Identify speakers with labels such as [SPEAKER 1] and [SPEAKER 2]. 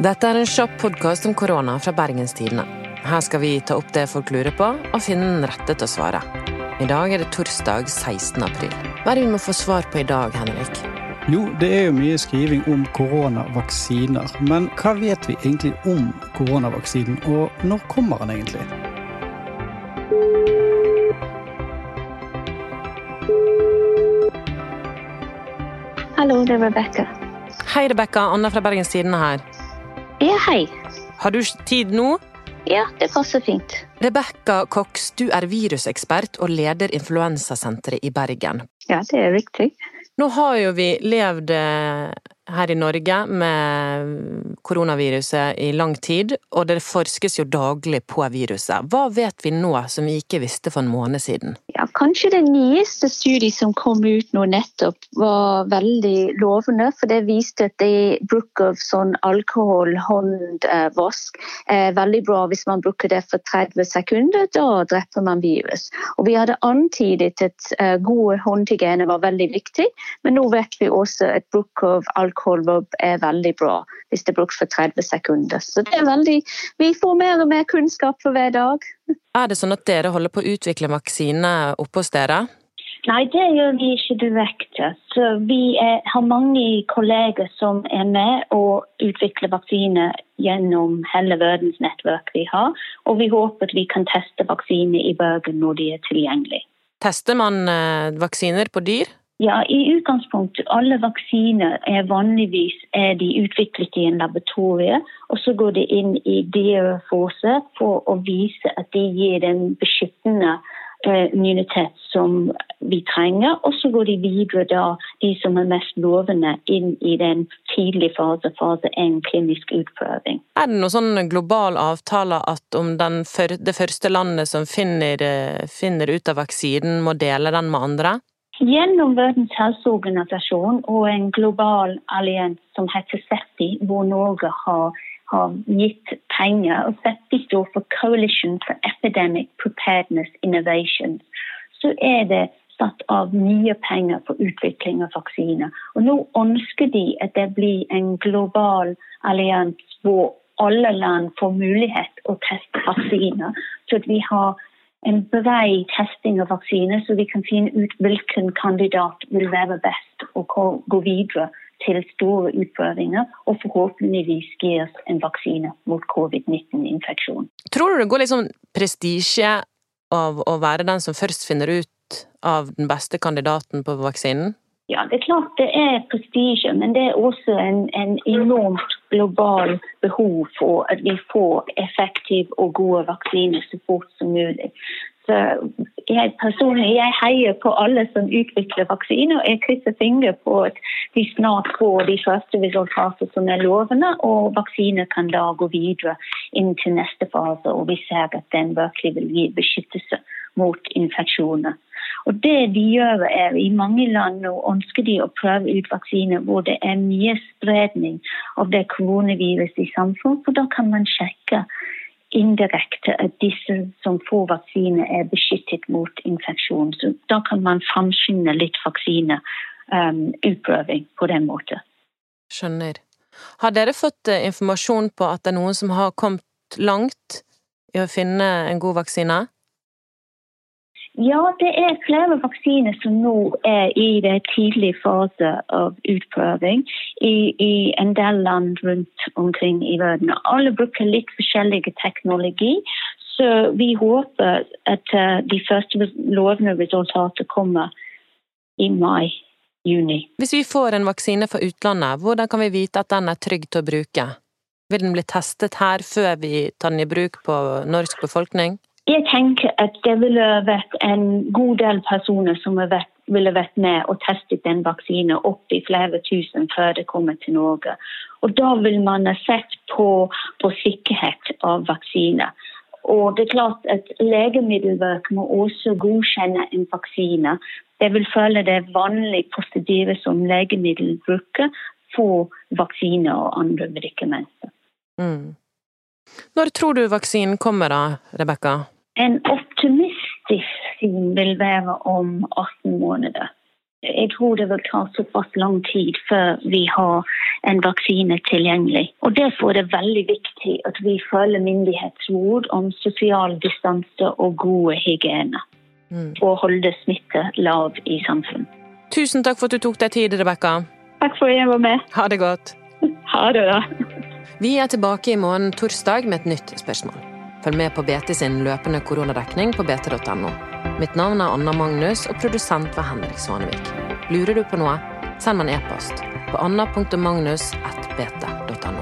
[SPEAKER 1] Dette er en kjapp podkast om korona fra Bergenstidene. Her skal vi ta opp det folk lurer på, og finne den rette til å svare. I dag er det torsdag 16. april. Hva er det vi må få svar på i dag, Henrik?
[SPEAKER 2] Jo, det er jo mye skriving om koronavaksiner. Men hva vet vi egentlig om koronavaksinen, og når kommer den egentlig?
[SPEAKER 3] Hallo, det er Rebekka.
[SPEAKER 1] Hei, Rebekka. Anna fra Bergenstidene her.
[SPEAKER 3] Ja, hei.
[SPEAKER 1] Har du tid nå?
[SPEAKER 3] Ja, det passer fint.
[SPEAKER 1] Rebekka Cox, du er virusekspert og leder influensasenteret i Bergen.
[SPEAKER 3] Ja, det er riktig.
[SPEAKER 1] Nå har jo vi levd eh, her i Norge med koronaviruset i lang tid, og det forskes jo daglig på viruset. Hva vet vi nå som vi ikke visste for en måned siden?
[SPEAKER 3] Ja, kanskje den nyeste studien som kom ut nå nettopp var veldig lovende, for det viste at det bruk av sånn alkohol, håndvask, er veldig bra hvis man bruker det for 30 sekunder. Da dreper man virus. Og vi hadde antydet at god gode håndhygiene var veldig viktig, men nå vet vi også at bruk av alkohol er veldig bra hvis det brukes for 30 sekunder. Så det er veldig, vi får mer og mer kunnskap for hver dag.
[SPEAKER 1] Er det sånn at dere holder på å utvikle vaksine oppe hos dere?
[SPEAKER 3] Nei, det gjør vi ikke direkte. Så vi er, har mange kolleger som er med og utvikler vaksiner gjennom hele verdensnettverket vi har. Og vi håper at vi kan teste vaksiner i Bergen når de er tilgjengelige.
[SPEAKER 1] Tester man eh, vaksiner på dyr?
[SPEAKER 3] Ja, I utgangspunktet alle vaksiner er vanligvis er de utviklet i en laboratorie. Og så går de inn i dyrefose for å vise at de gir den beskyttende eh, immunitet som vi trenger. Og så går de videre da, de som er mest lovende, inn i den tidlige fase, fase 1, klinisk utprøving.
[SPEAKER 1] Er det noen sånn global avtale at om for, det første landet som finner, eh, finner ut av vaksinen, må dele den med andre?
[SPEAKER 3] Gjennom Verdens helseorganisasjon og en global allianse som heter CEPI, hvor Norge har, har gitt penger. og CEPI står for Coalition for Epidemic Preparedness Innovation. Så er det satt av mye penger for utvikling av vaksiner. Og nå ønsker de at det blir en global allianse hvor alle land får mulighet å teste vaksiner. Så vi har en brei testing av vaksiner, så vi kan finne ut hvilken kandidat vil være best og gå videre til store utprøvinger, og forhåpentligvis gi oss en vaksine mot covid-19-infeksjon.
[SPEAKER 1] Tror du det går litt sånn prestisje av å være den som først finner ut av den beste kandidaten på vaksinen?
[SPEAKER 3] Ja, det er klart det er prestisje, men det er også en, en enormt global behov for at vi får effektive og gode vaksiner så fort som mulig. Så jeg personlig jeg heier på alle som utvikler vaksiner, og jeg krysser fingre på at de snart får de første resultater som er lovende, og vaksiner kan da gå videre inn til neste fase, og vi ser at den virkelig vil gi beskyttelse mot infeksjoner. Og det de gjør er I mange land nå ønsker de å prøve ut vaksiner hvor det er mye spredning av det koronaviruset i samfunnet. For da kan man sjekke indirekte at disse som får vaksine, er beskyttet mot infeksjon. Så da kan man framskynde litt vaksineutprøving um, på den måten.
[SPEAKER 1] Skjønner. Har dere fått uh, informasjon på at det er noen som har kommet langt i å finne en god vaksine?
[SPEAKER 3] Ja, det er flere vaksiner som nå er i det tidlige fase av utprøving i, i, en del land rundt omkring i verden. Alle bruker litt forskjellige teknologi, så vi håper at uh, de første lovende resultatene kommer i mai. Juni.
[SPEAKER 1] Hvis vi får en vaksine fra utlandet, hvordan kan vi vite at den er trygg til å bruke? Vil den bli testet her før vi tar den i bruk på norsk befolkning?
[SPEAKER 3] Jeg tenker at det ville vært en god del personer som ville vært med og testet den vaksinen opp i flere tusen før det kommer til Norge. Og Da vil man ha sett på, på sikkerhet av vaksiner. Og det er klart at Legemiddelverket må også godkjenne en vaksine. Det vil følge det vanlige prosedyret som legemiddel bruker for vaksiner og andre medikamenter.
[SPEAKER 1] Mm. Når tror du vaksinen kommer da, Rebekka?
[SPEAKER 3] En optimistisk syn vil være om 18 måneder. Jeg tror det vil ta såpass lang tid før vi har en vaksine tilgjengelig. Og Derfor er det veldig viktig at vi følger myndighetsråd om sosial distanse og gode hygiene. Mm. Og holde smitte lav i samfunnet.
[SPEAKER 1] Tusen takk for at du tok deg tid, Rebekka.
[SPEAKER 3] Takk for at jeg var med.
[SPEAKER 1] Ha det godt.
[SPEAKER 3] Ha det, da.
[SPEAKER 1] Vi er tilbake i morgen torsdag med et nytt spørsmål. Følg med på BT sin løpende koronadekning på bt.no. Mitt navn er Anna Magnus, og produsent var Henrik Svanevik. Lurer du på noe, send meg en e-post på anna.magnus.bt.no.